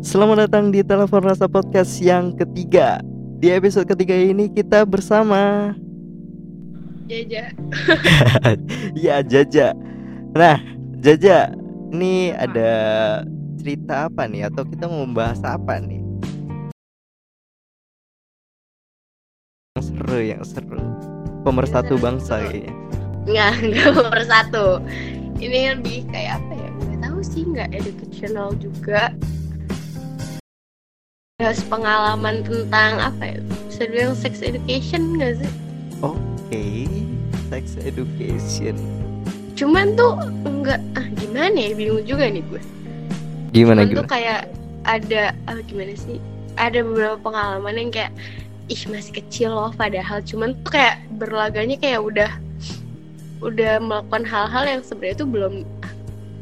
Selamat datang di Telepon Rasa Podcast yang ketiga. Di episode ketiga ini kita bersama Jaja. ya Jaja. Nah, Jaja, ini ada cerita apa nih atau kita mau membahas apa nih? Yang seru, yang seru. Pemersatu bangsa kayaknya. Enggak, enggak nomor satu. Ini lebih kayak apa ya? Nggak tahu sih, nggak educational juga. Bahas pengalaman tentang apa ya? Bisa dibilang sex education nggak sih? Oke, sex education. Cuman tuh enggak ah gimana ya bingung juga nih gue. Gimana Cuman tuh gimana? kayak ada ah, gimana sih? Ada beberapa pengalaman yang kayak ih masih kecil loh padahal cuman tuh kayak berlaganya kayak udah udah melakukan hal-hal yang sebenarnya tuh belum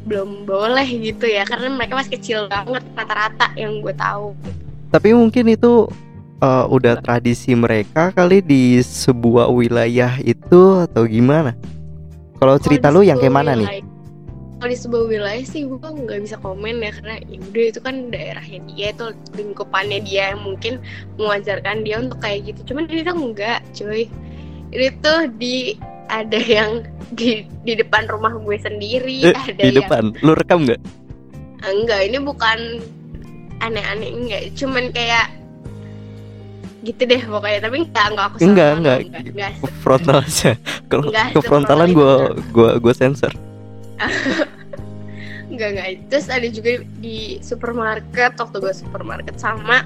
belum boleh gitu ya karena mereka masih kecil banget rata-rata yang gue tahu Tapi mungkin itu uh, udah tradisi mereka kali di sebuah wilayah itu atau gimana? Kalau cerita lu Kalau di yang kayak mana nih? Kalau di sebuah wilayah sih gue nggak bisa komen ya karena ya udah itu kan daerahnya dia itu lingkupannya dia yang mungkin mengajarkan dia untuk kayak gitu. Cuman ini tuh enggak, cuy. Ini tuh di ada yang di di depan rumah gue sendiri, Eh, ada di yang depan. Lu rekam nggak? enggak. Ini bukan aneh-aneh enggak, cuman kayak gitu deh pokoknya. Tapi enggak enggak aku Enggak, enggak. enggak, enggak. Frontal aja. Kalau ke frontalan frontal gua gua sensor. Enggak, enggak. Terus ada juga di supermarket, waktu gue supermarket sama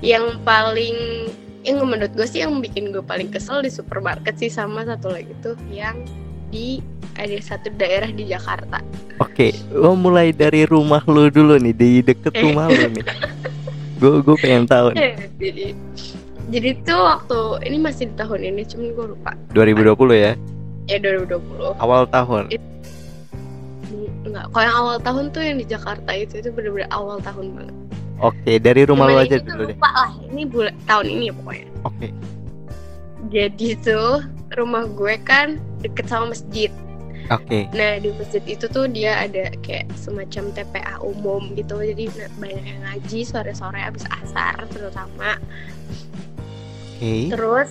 yang paling yang menurut gue sih yang bikin gue paling kesel di supermarket sih sama satu lagi tuh yang di ada satu daerah di Jakarta. Oke, gua mulai dari rumah lu dulu nih, di deket Eh. rumah lu nih. Gua gua pengen tahu nih. jadi jadi tuh waktu ini masih di tahun ini cuman gue lupa 2020 ya, ya 2020 awal tahun. enggak kalau yang awal tahun tuh yang di Jakarta itu itu bener-bener awal tahun banget Oke, dari rumah lu Cuman aja ini tuh dulu deh. lupa lah ini bulan tahun ini ya pokoknya Oke. Jadi tuh rumah gue kan deket sama masjid. Oke. Nah di masjid itu tuh dia ada kayak semacam TPA umum gitu. Jadi nah, banyak yang ngaji sore-sore abis asar terutama. Oke. Terus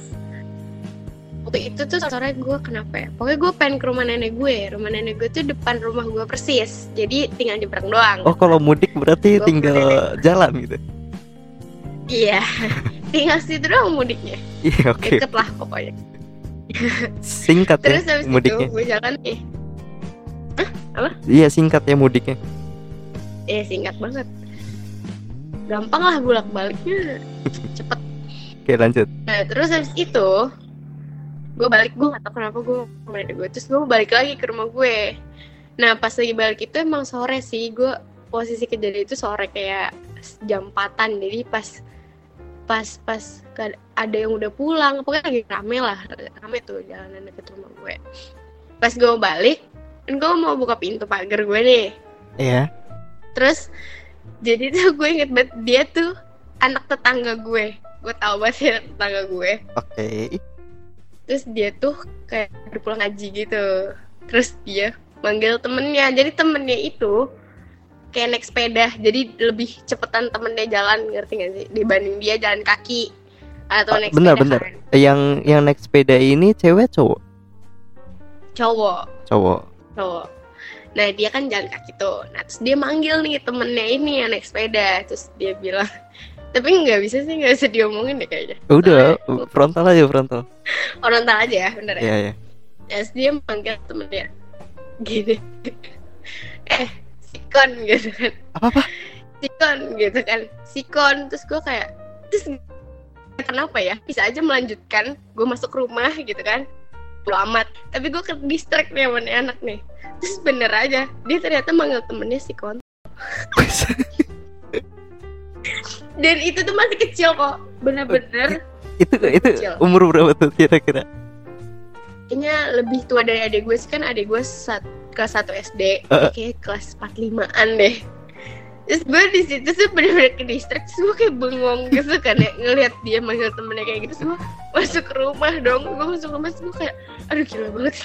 waktu itu tuh sore gue kenapa ya? Pokoknya gue pengen ke rumah nenek gue. Rumah nenek gue tuh depan rumah gue persis. Jadi tinggal nyebrang doang. Oh, kalau mudik berarti Gua tinggal jalan gitu. Iya. tinggal situ doang mudiknya. Iya, oke. Deket lah pokoknya. Singkat Terus ya habis mudiknya. itu jalan nih. Iya, singkat ya mudiknya. Eh singkat banget. Gampang lah bolak baliknya cepet. Oke, lanjut. Nah terus habis itu gue balik gue gak tau kenapa gue kemarin gue terus gue balik lagi ke rumah gue. Nah pas lagi balik itu emang sore sih gue posisi kejadian itu sore kayak jam 4 jadi pas pas pas ke- ada yang udah pulang pokoknya lagi rame lah rame tuh jalanan deket rumah gue pas gue balik kan gue mau buka pintu pagar gue nih Iya. Terus jadi tuh gue inget banget dia tuh anak tetangga gue. Gue tahu banget dia anak tetangga gue. Oke. Terus dia tuh kayak udah pulang ngaji gitu. Terus dia manggil temennya. Jadi temennya itu kayak naik sepeda. Jadi lebih cepetan temennya jalan ngerti gak sih? Dibanding dia jalan kaki atau Ah, naik benar, sepeda benar. kan. Yang yang naik sepeda ini cewek cowok? Cowok. Cowok. cowok. Nah dia kan jalan kaki tuh. Nah terus dia manggil nih temennya ini yang naik sepeda. Terus dia bilang, tapi nggak bisa sih nggak bisa diomongin deh kayaknya. Udah, Soalnya frontal aja frontal. orang tahu aja ya bener ya. Iya, iya. Terus dia manggil temennya gini, eh sikon gitu kan, Apa-apa? sikon gitu kan, sikon. Terus gue kayak, terus kenapa ya? Bisa aja melanjutkan. Gue masuk rumah gitu kan, lo amat. Tapi gue ke distract nih sama anak nih. Terus bener aja, dia ternyata manggil temennya sikon. Dan itu tuh masih kecil kok, bener-bener. itu itu Kecil. umur berapa tuh kira-kira? Kayaknya lebih tua dari adik gue sih kan adik gue sat, kelas 1 SD, Uh. kayak kelas 45-an deh. Terus gue di situ tuh bener-bener ke terus gue kayak bengong gitu kan ya. Ngeliat dia manggil temennya kayak gitu, gue masuk ke rumah dong, gue masuk rumah gue kayak, aduh gila banget,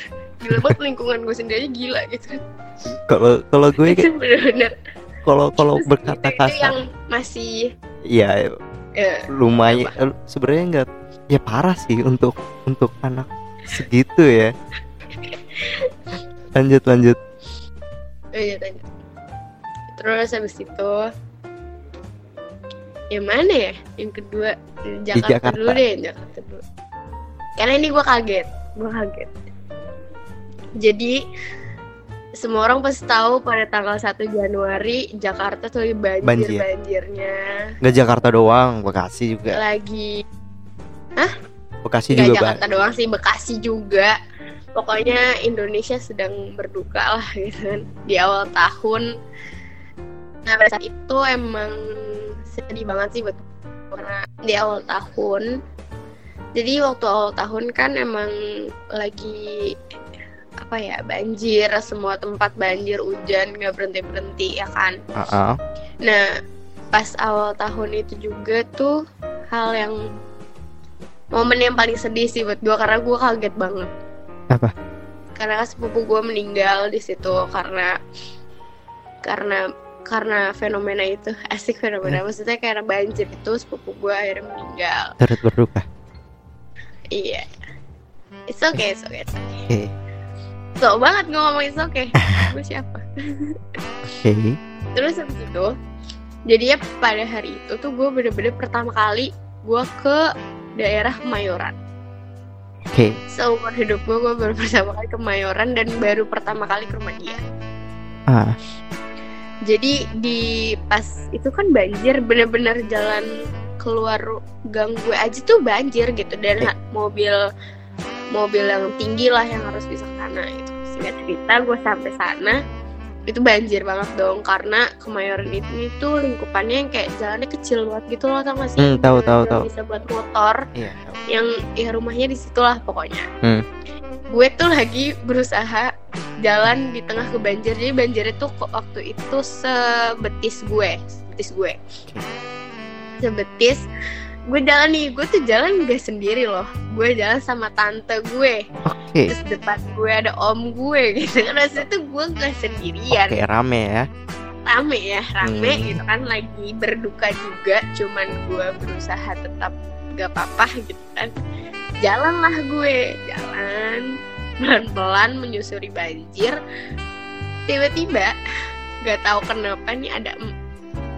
gila banget lingkungan gue sendiri aja gila gitu kan. Kalau kalau gue Itu bener-bener. kalau kalau berkata itu- itu yang kasar masih ya. eh, lumayan sebenarnya enggak ya parah sih untuk untuk anak segitu ya lanjut lanjut. Lanjut lanjut. Terus habis itu yang mana ya? Yang kedua Jakarta, Jakarta. dulu deh Jakarta dulu. Karena ini gue kaget gue kaget. Jadi semua orang pasti tahu pada tanggal 1 Januari Jakarta tuh lagi banjir Banjir. banjirnya. Nggak Jakarta doang Bekasi juga. Lagi. Bekasi nggak juga Jakarta doang sih Bekasi juga pokoknya Indonesia sedang berduka lah gitu kan di awal tahun nah pada saat itu emang sedih banget sih buat karena di awal tahun jadi waktu awal tahun kan emang lagi apa ya banjir semua tempat banjir hujan nggak berhenti berhenti ya kan Ah, ah. Nah, pas awal tahun itu juga tuh hal yang momen yang paling sedih sih buat gue karena gue kaget banget. Karena sepupu gue meninggal di situ karena karena karena fenomena itu. Asik fenomena. Maksudnya karena banjir itu sepupu gue akhirnya meninggal. Turut berduka? Iya. It's okay it's okay, it's oke. Okay. so banget gue ngomong it's okay. Gue siapa? Oke. Terus habis itu jadi ya pada hari itu tuh gue bener-bener pertama kali gue ke daerah Kemayoran oke. Seumur hidup gue gue baru pertama kali ke Kemayoran dan baru pertama kali ke rumah dia. Ah. Jadi di pas itu kan banjir bener-bener jalan keluar gang gue aja tuh banjir gitu. Dan ha- mobil mobil yang tinggi lah yang harus bisa ke sana itu singkat cerita gue sampai sana itu banjir banget dong karena Kemayoran itu itu lingkupannya yang kayak jalannya kecil banget gitu loh tau gak sih? Hmm, tahu, tahu, tahu. bisa buat motor. Iya yang ya rumahnya di situ lah pokoknya. Hmm. gue tuh lagi berusaha jalan di tengah ke banjir jadi banjir itu kok waktu itu sebetis gue sebetis gue. Sebetis gue jalan nih gue tuh jalan gak sendiri loh. Gue jalan sama tante gue. Oke. Terus depan gue ada om gue gitu kan. Terus itu gue gak sendirian. Oke rame ya. Rame ya rame Hmm. gitu kan. Lagi berduka juga cuman gue berusaha tetap gak apa-apa gitu kan. Jalan lah gue jalan. Pelan-pelan menyusuri banjir. Tiba-tiba gak tahu kenapa nih ada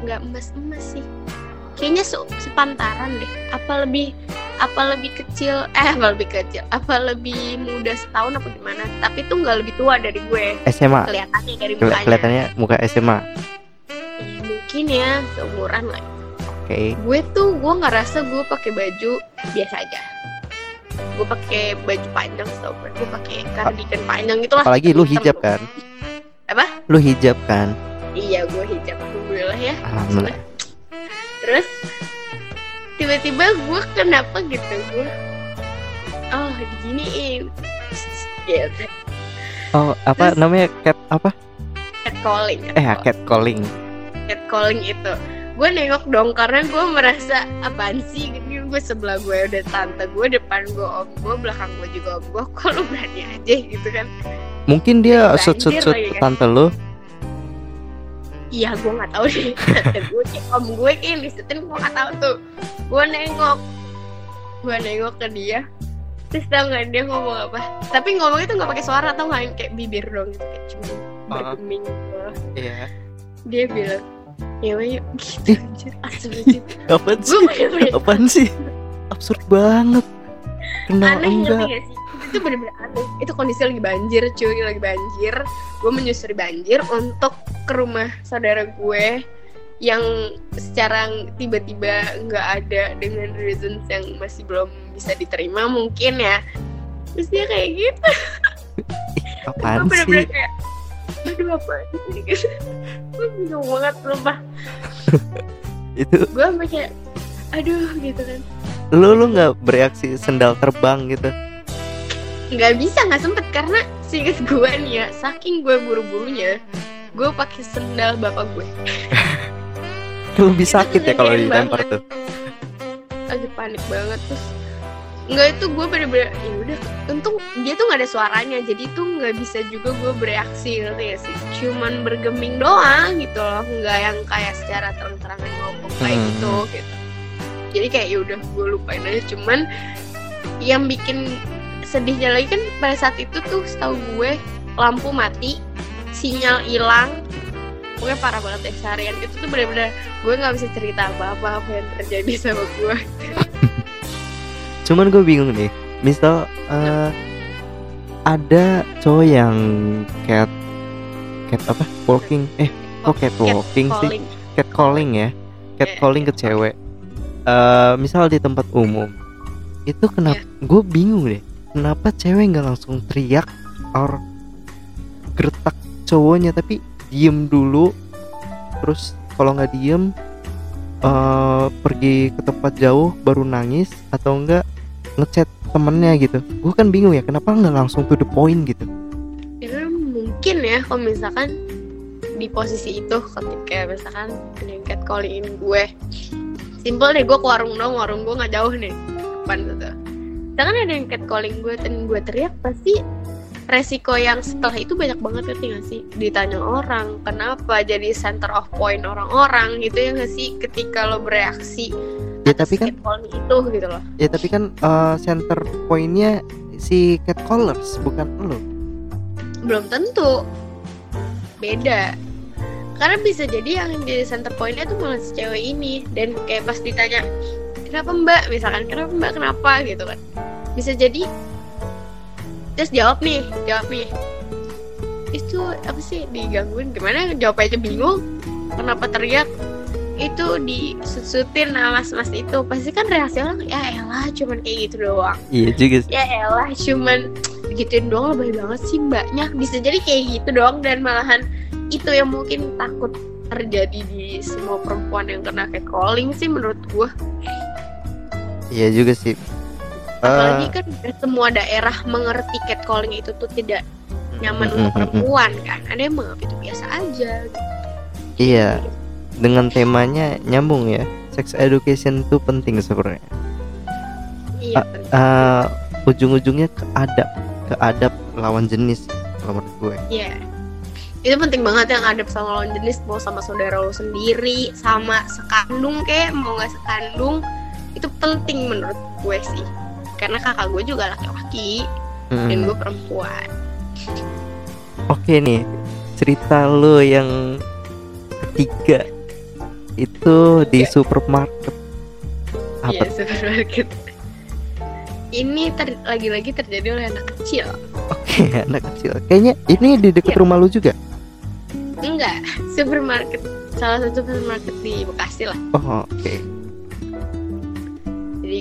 nggak emas-emas sih kayaknya se- sepantaran deh. Apa lebih apa lebih kecil eh apa lebih kecil? Apa lebih muda setahun apa gimana? Tapi tuh nggak lebih tua dari gue. SMA kelihatannya dari mukanya. kelihatannya muka SMA Ya, mungkin ya seumuran lah. Oke. Gue tuh gue ngerasa gue pakai baju biasa aja. Gue pakai baju panjang tau gue pakai kardigan panjang gitu lah. apalagi lu hijab kan? Apa? lu hijab kan? Iya gue hijab. Alhamdulillah ya. Alhamdulillah terus tiba-tiba gue kenapa gitu? Gue oh diginiin gitu oh apa Terus- namanya? Cat apa? Catcalling eh cat calling. catcalling itu. Gue nengok dong karena gue merasa apaan sih? Ini gue sebelah gue udah tante gue depan gue om gue belakang gue juga om gue lu berani aja? Gitu kan. Mungkin dia sut sut sut tante lu iya gue nggak tahu deh gue kayak om gue kayak lisetin gue nggak tahu tuh. Gue nengok. Gue nengok ke dia. Terus tau gak dia ngomong apa? Tapi ngomongnya tuh nggak pakai suara tau nggak? Kayak bibir dong gitu kayak cuma Ah. bergeming gitu. iya. Dia bilang ya yuk. Gitu anjir. Asli apaan gue sih? bener-bener apaan sih? Absurd banget. Kenal aneh enggak? gak sih itu bener-bener aneh. Itu kondisi lagi banjir cuy lagi banjir. Gue menyusuri banjir untuk ke rumah saudara gue yang secara tiba-tiba nggak ada dengan reasons yang masih belum bisa diterima mungkin ya. Terus dia kayak gitu. Apaan bener-bener sih? kayak aduh apa ini gitu gue bingung banget lupa itu gue sampai kayak aduh gitu kan. Lu lu nggak bereaksi sendal terbang gitu nggak bisa nggak sempet. Karena singkat gue nih ya saking gue buru-burunya gue pakai sendal bapak gue lebih Itu sakit ya kalau kejadian dilempar tuh. Lagi panik banget. Terus Enggak itu gue bener-bener ya udah. Untung dia tuh nggak ada suaranya jadi tuh nggak bisa juga gue bereaksi ngerti gak sih? Cuman bergeming doang gitu loh nggak yang kayak secara terang-terangan ngomong kayak Hmm. gitu gitu. Jadi kayak ya udah gue lupain aja. Cuman yang bikin sedihnya lagi kan pada saat itu tuh setahu gue lampu mati sinyal hilang pokoknya parah banget deh seharian itu tuh bener-bener gue nggak bisa cerita apa-apa apa yang terjadi sama gue Cuman gue bingung nih. Misal eh, ada cowok yang cat cat apa? Walking eh kok cat walking sih? calling Cat calling ya. Cat Iya. calling ke cewek. Eh misal di tempat umum. Itu kenapa gue bingung deh. Kenapa cewek nggak langsung teriak or gertak cowoknya? Tapi diem dulu. Terus kalau nggak diem eh pergi ke tempat jauh baru nangis atau enggak ngechat temennya gitu. Gue kan bingung ya kenapa nggak langsung to the point gitu? Ya mungkin ya kalau misalkan di posisi itu ketika misalkan ada yang catcallingin gue. Simple deh gue ke warung dong warung gue nggak jauh nih depan gitu misalkan ada yang catcalling gue dan gue teriak pasti resiko yang setelah itu banyak banget ngerti gak sih? Ditanya orang kenapa jadi center of point orang-orang gitu ya gak sih? Ketika lo bereaksi Ya, tapi kan- itu gitu loh. Ya tapi kan eh, center pointnya si catcallers bukan lo. Belum tentu. Beda. Karena bisa jadi yang jadi center pointnya tuh malah si cewek ini. Dan kayak pas ditanya kenapa mbak? Misalkan kenapa mbak? Kenapa? Gitu kan. Bisa jadi terus jawab nih jawab nih. Itu apa sih? Digangguin gimana? Jawab aja bingung. Kenapa teriak? Itu disusutin sama mas mas itu. Pasti kan reaksi orang ya elah cuman kayak gitu doang. Iya juga ya elah cuman gituin doang lebih banget sih mbaknya. Bisa jadi kayak gitu doang dan malahan itu yang mungkin takut terjadi di semua perempuan yang kena catcalling sih menurut gua iya juga sih. Apalagi Eh, kan semua daerah mengerti catcalling itu tuh tidak nyaman Mm, untuk mm, mm, perempuan kan. Ada yang menganggap itu biasa aja gitu. iya. Dengan temanya nyambung ya sex education itu penting sebenarnya. Iya penting. Eh, ujung-ujungnya ke adab ke adab lawan jenis kalau menurut gue. Iya. Itu penting banget yang ada sama lawan jenis mau sama saudara lo sendiri, sama sekandung kayak mau nggak sekandung itu penting menurut gue sih. Karena kakak gue juga laki-laki dan Mm. gue perempuan. Oke nih, cerita lo yang ketiga itu di Iya. supermarket. Apa? Iya supermarket. Ini ter- lagi-lagi terjadi oleh anak kecil. Oke, anak kecil. Kayaknya ini di dekat Iya. rumah lu juga. Enggak, supermarket salah satu supermarket di Bekasi lah. Oh, oke. Jadi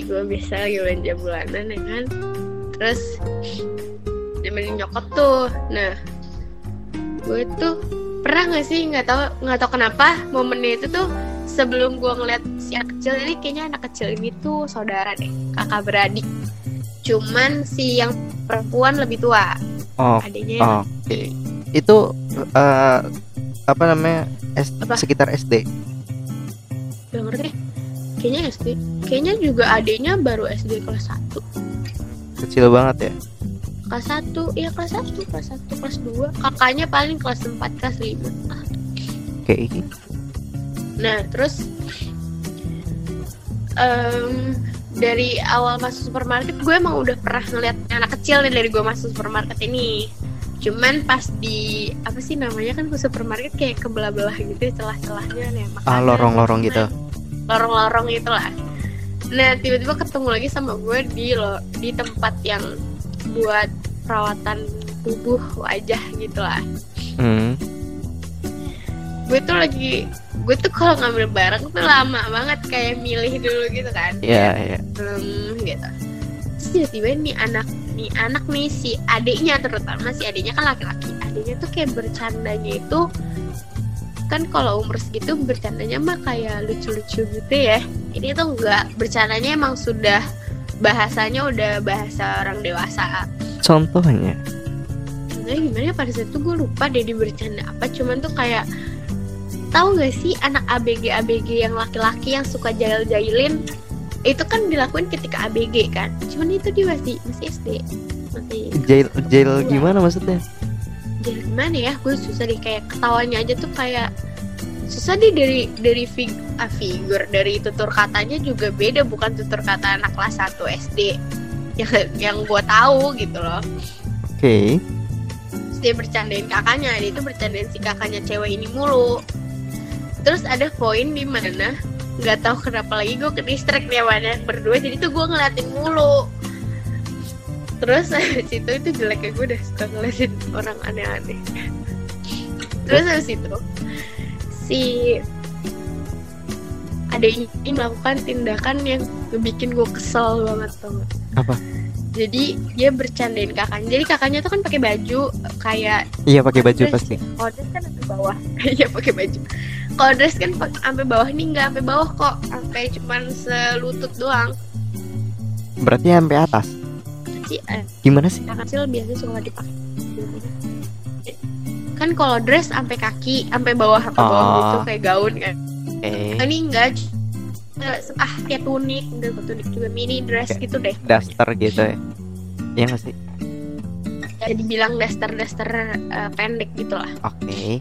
gue biasa lagi belanja bulanan ya kan. Terus nemenin nyokap tuh. Nah, gue tuh pernah nggak sih nggak tahu nggak tahu kenapa momennya itu tuh sebelum gue ngeliat si anak kecil ini kayaknya anak kecil ini tuh saudara deh kakak beradik cuman si yang perempuan lebih tua Oh, adiknya oh, oke. Itu eh, apa namanya? S- Apa? sekitar SD. Gak ngerti kayaknya SD kayaknya juga adiknya baru SD kelas 1 Kecil banget ya. kelas 1 iya kelas 1 kelas 1 kelas 2 kakaknya paling kelas 4 kelas 5 Ah, Oke. nah terus em, dari awal masuk supermarket gue emang udah pernah ngeliat anak kecil nih dari gue masuk supermarket ini cuman pas di apa sih namanya kan ke supermarket kayak kebelah-belah gitu ya celah-celahnya nih Ah, lorong-lorong gitu. Lorong-lorong gitu lah nah tiba-tiba ketemu lagi sama gue di lo di tempat yang buat perawatan tubuh wajah gitu lah Hmm. gue tuh lagi gue tuh kalau ngambil barang tuh lama banget kayak milih dulu gitu kan. Iya, iya. hmm, gitu. Terus tiba-tiba nih anak nih anak nih si adiknya terutama si adiknya kan laki-laki. Adiknya tuh kayak bercandanya itu kan kalau umur segitu bercandanya mah kayak lucu-lucu gitu ya. Ini tuh enggak bercandanya emang sudah bahasanya udah bahasa orang dewasa. Contohnya. Sebenarnya gimana? Ya pada saat itu gue lupa deh dia bercanda apa cuman tuh kayak tahu gak sih anak ABG ABG yang laki-laki yang suka jail-jailin? Itu kan dilakuin ketika ABG kan? Cuman itu dia masih masih SD masih jail jail gimana maksudnya gimana ya gue susah deh kayak ketawanya aja tuh kayak susah deh dari dari fig ah, figur dari tutur katanya juga beda bukan tutur kata anak kelas 1 SD yang yang gue tahu gitu loh. Oke. Terus dia bercandain kakaknya dia itu bercandain si kakaknya cewek ini mulu. Terus ada poin di mana nggak tahu kenapa lagi gue ke distract dia banyak berdua jadi tuh gue ngeliatin mulu terus habis itu itu jeleknya gue udah suka ngeliatin orang aneh-aneh. Terus habis itu si ada ini melakukan tindakan yang bikin gue kesel banget gak? Apa? jadi dia bercandain kakaknya. Jadi kakaknya tuh kan pakai baju kayak iya pakai baju dress pasti. Kalau dress kan sampai bawah. Iya pakai baju. Kalau dress kan sampai bawah. Nih nggak sampai bawah kok. Sampai cuman selutut doang. Berarti sampai atas sih eh, gimana sih? Anak kecil biasanya suka dipakai. Kan kalau dress sampai kaki sampai bawah sampai bawah Oh. gitu kayak gaun kan. Oke ini enggak eh, ah kayak tunik enggak kok tunik juga mini dress Kayak gitu deh. daster gitu ya. Iya nggak sih? Ya dibilang daster-daster eh, pendek gitu lah. Oke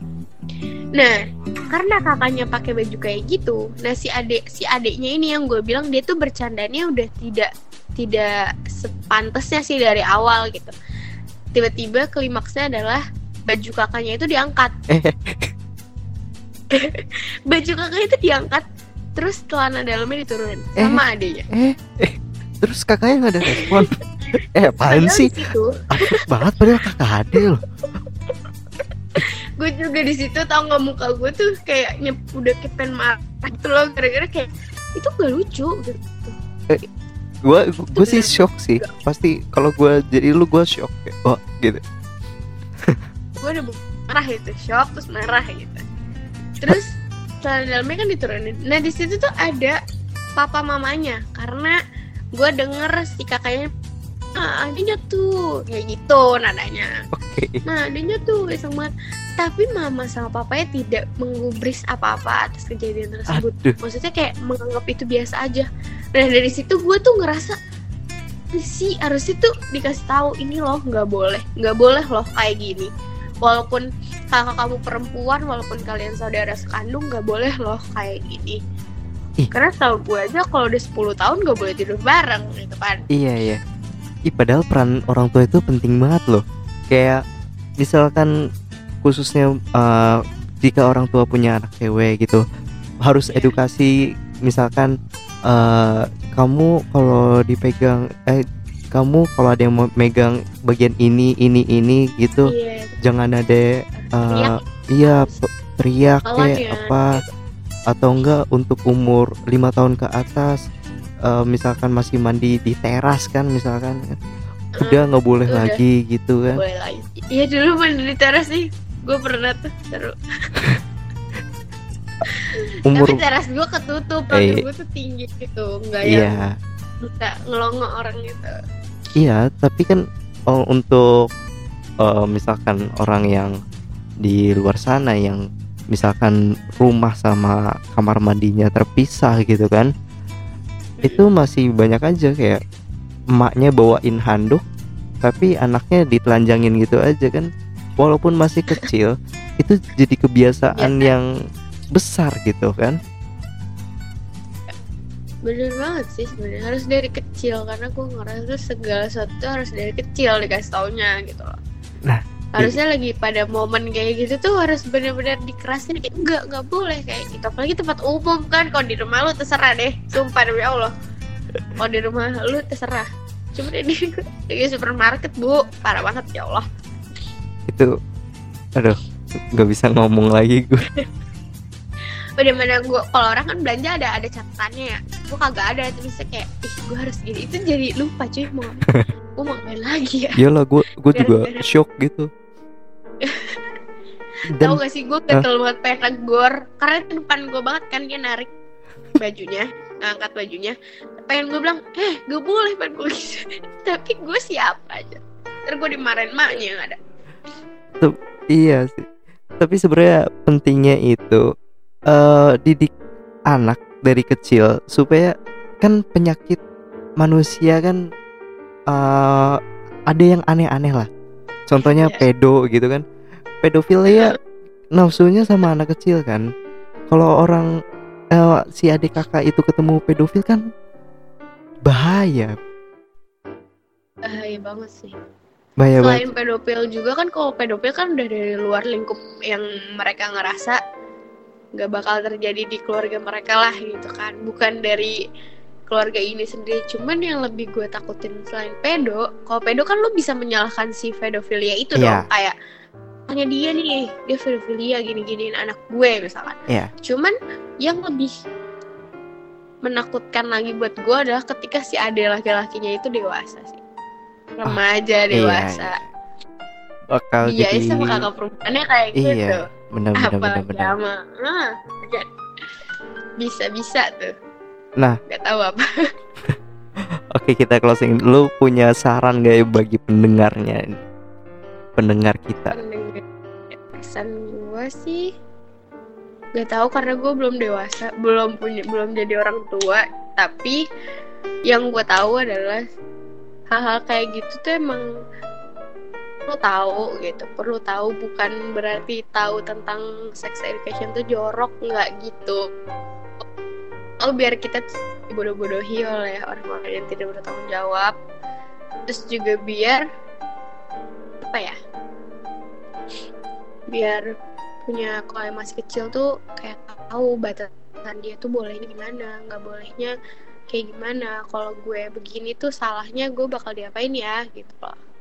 Nah, karena kakaknya pakai baju kayak gitu, nah si adik si adiknya ini yang gue bilang dia tuh bercandanya udah tidak tidak sepantasnya sih dari awal gitu. Tiba-tiba klimaksnya adalah baju kakaknya itu diangkat. Eh. baju kakaknya itu diangkat, terus celana dalamnya diturunin Eh. sama adiknya. eh eh terus kakaknya nggak ada respon eh apaan sih situ, Absurd banget padahal kakak ade loh gue juga di situ tau nggak muka gue tuh kayak nyep udah kepen marah gitu loh gara-gara kayak itu gak lucu gitu. gue gue sih shock sih. pasti kalau gue jadi lu gue shock kayak oh gitu. Gue udah marah gitu shock terus marah gitu. Terus celana dalamnya kan diturunin. Nah di situ tuh ada papa mamanya karena gue denger si kakaknya ah adanya tuh kayak gitu nadanya. Oke. Nah adanya tuh iseng banget tapi mama sama papanya tidak menggubris apa-apa atas kejadian tersebut. Aduh. Maksudnya kayak menganggap itu biasa aja. Nah dari situ gue tuh ngerasa sih harusnya tuh dikasih tahu ini loh nggak boleh nggak boleh loh kayak gini. Walaupun kakak kamu perempuan walaupun kalian saudara sekandung nggak boleh loh kayak gini. Ih. karena tau gue aja kalau udah 10 tahun nggak boleh tidur bareng gitu kan. Iya iya. Ih, padahal peran orang tua itu penting banget loh. Kayak misalkan khususnya eh, jika orang tua punya anak cewek gitu harus Iya. edukasi. Misalkan eh, kamu kalau dipegang eh kamu kalau ada yang mau megang bagian ini ini ini gitu iya. jangan ada eh, Teriak. iya teriak kayak ya, apa? Atau enggak untuk umur lima tahun ke atas eh, misalkan masih mandi di teras kan misalkan udah nggak boleh udah. lagi gitu kan. Boleh lagi. Iya dulu mandi di teras sih gue pernah tuh seru. Umur tapi teras gue ketutup Eh, gue tuh tinggi gitu nggak yang iya bisa ngelongo orang gitu. Iya tapi kan oh, untuk eh, misalkan orang yang di luar sana yang misalkan rumah sama kamar mandinya terpisah gitu kan itu masih banyak aja kayak emaknya bawain handuk tapi anaknya ditelanjangin gitu aja kan walaupun masih kecil itu jadi kebiasaan Iya. yang besar gitu kan? Bener banget sih sebenarnya. Harus dari kecil karena gue ngerasa segala sesuatu harus dari kecil dikasih taunya gitu loh. Nah, harusnya lagi pada momen kayak gitu tuh harus bener-bener dikerasin kayak enggak enggak boleh kayak gitu. Apalagi tempat umum kan kalau di rumah lu terserah deh sumpah demi allah. Kalau di rumah lu terserah. Cuma ini di supermarket bu parah banget ya allah itu aduh nggak bisa ngomong lagi gue bagaimana gue kalau orang kan belanja ada ada catatannya ya. Gue kagak ada bisa kayak ih gue harus gini. Itu jadi lupa cuy mau gue mau ngapain lagi ya? Iyalah gue gue juga shock gitu. Dan gak sih gue gatel banget pengen negor. Karena itu depan gue banget kan dia narik bajunya Ngangkat bajunya. Pengen gue bilang Eh gak boleh pengen gue gitu. Tapi gue siapa aja? Ntar gue dimarahin maknya yang ada iya sih. Tapi sebenarnya pentingnya itu eh didik anak dari kecil supaya kan penyakit manusia kan eh, ada yang aneh-aneh lah. Contohnya Iya. pedo gitu kan. Pedofilia nafsunya sama anak kecil kan. Kalau orang eh, si adik kakak itu ketemu pedofil kan bahaya. Bahaya banget sih bahaya banget. selain pedofil juga kan kalau pedofil kan udah dari luar lingkup yang mereka ngerasa nggak bakal terjadi di keluarga mereka lah gitu kan. Bukan dari keluarga ini sendiri. Cuman yang lebih gue takutin selain pedo kalau pedo kan lo bisa menyalahkan si pedofilia itu Iya. dong. Kayak hanya dia nih dia pedofilia gini-giniin anak gue misalkan. Iya. cuman yang lebih menakutkan lagi buat gue adalah ketika si ade laki-lakinya itu dewasa sih remaja dewasa iya. bakal Iya, jadi sama kakak perempuannya kayak gitu. iya benar benar benar Apalagi benar sama. Ah, kan. Bisa-bisa tuh. Nah. Gak tahu apa. oke kita closing lu punya saran gak ya bagi pendengarnya pendengar kita Pesan gue sih gak tahu karena gue belum dewasa, belum punya, belum jadi orang tua. Tapi yang gue tahu adalah hal-hal kayak gitu tuh emang perlu tahu gitu. Perlu tahu bukan berarti tahu tentang sex education tuh jorok nggak gitu. Oh biar kita tuh dibodoh-bodohi oleh orang-orang yang tidak bertanggung jawab. Terus juga biar apa ya biar punya kalau masih kecil tuh kayak tahu batasan dia tuh bolehnya gimana. Nggak bolehnya kayak gimana. Kalau gue begini tuh salahnya gue bakal diapain ya gitu loh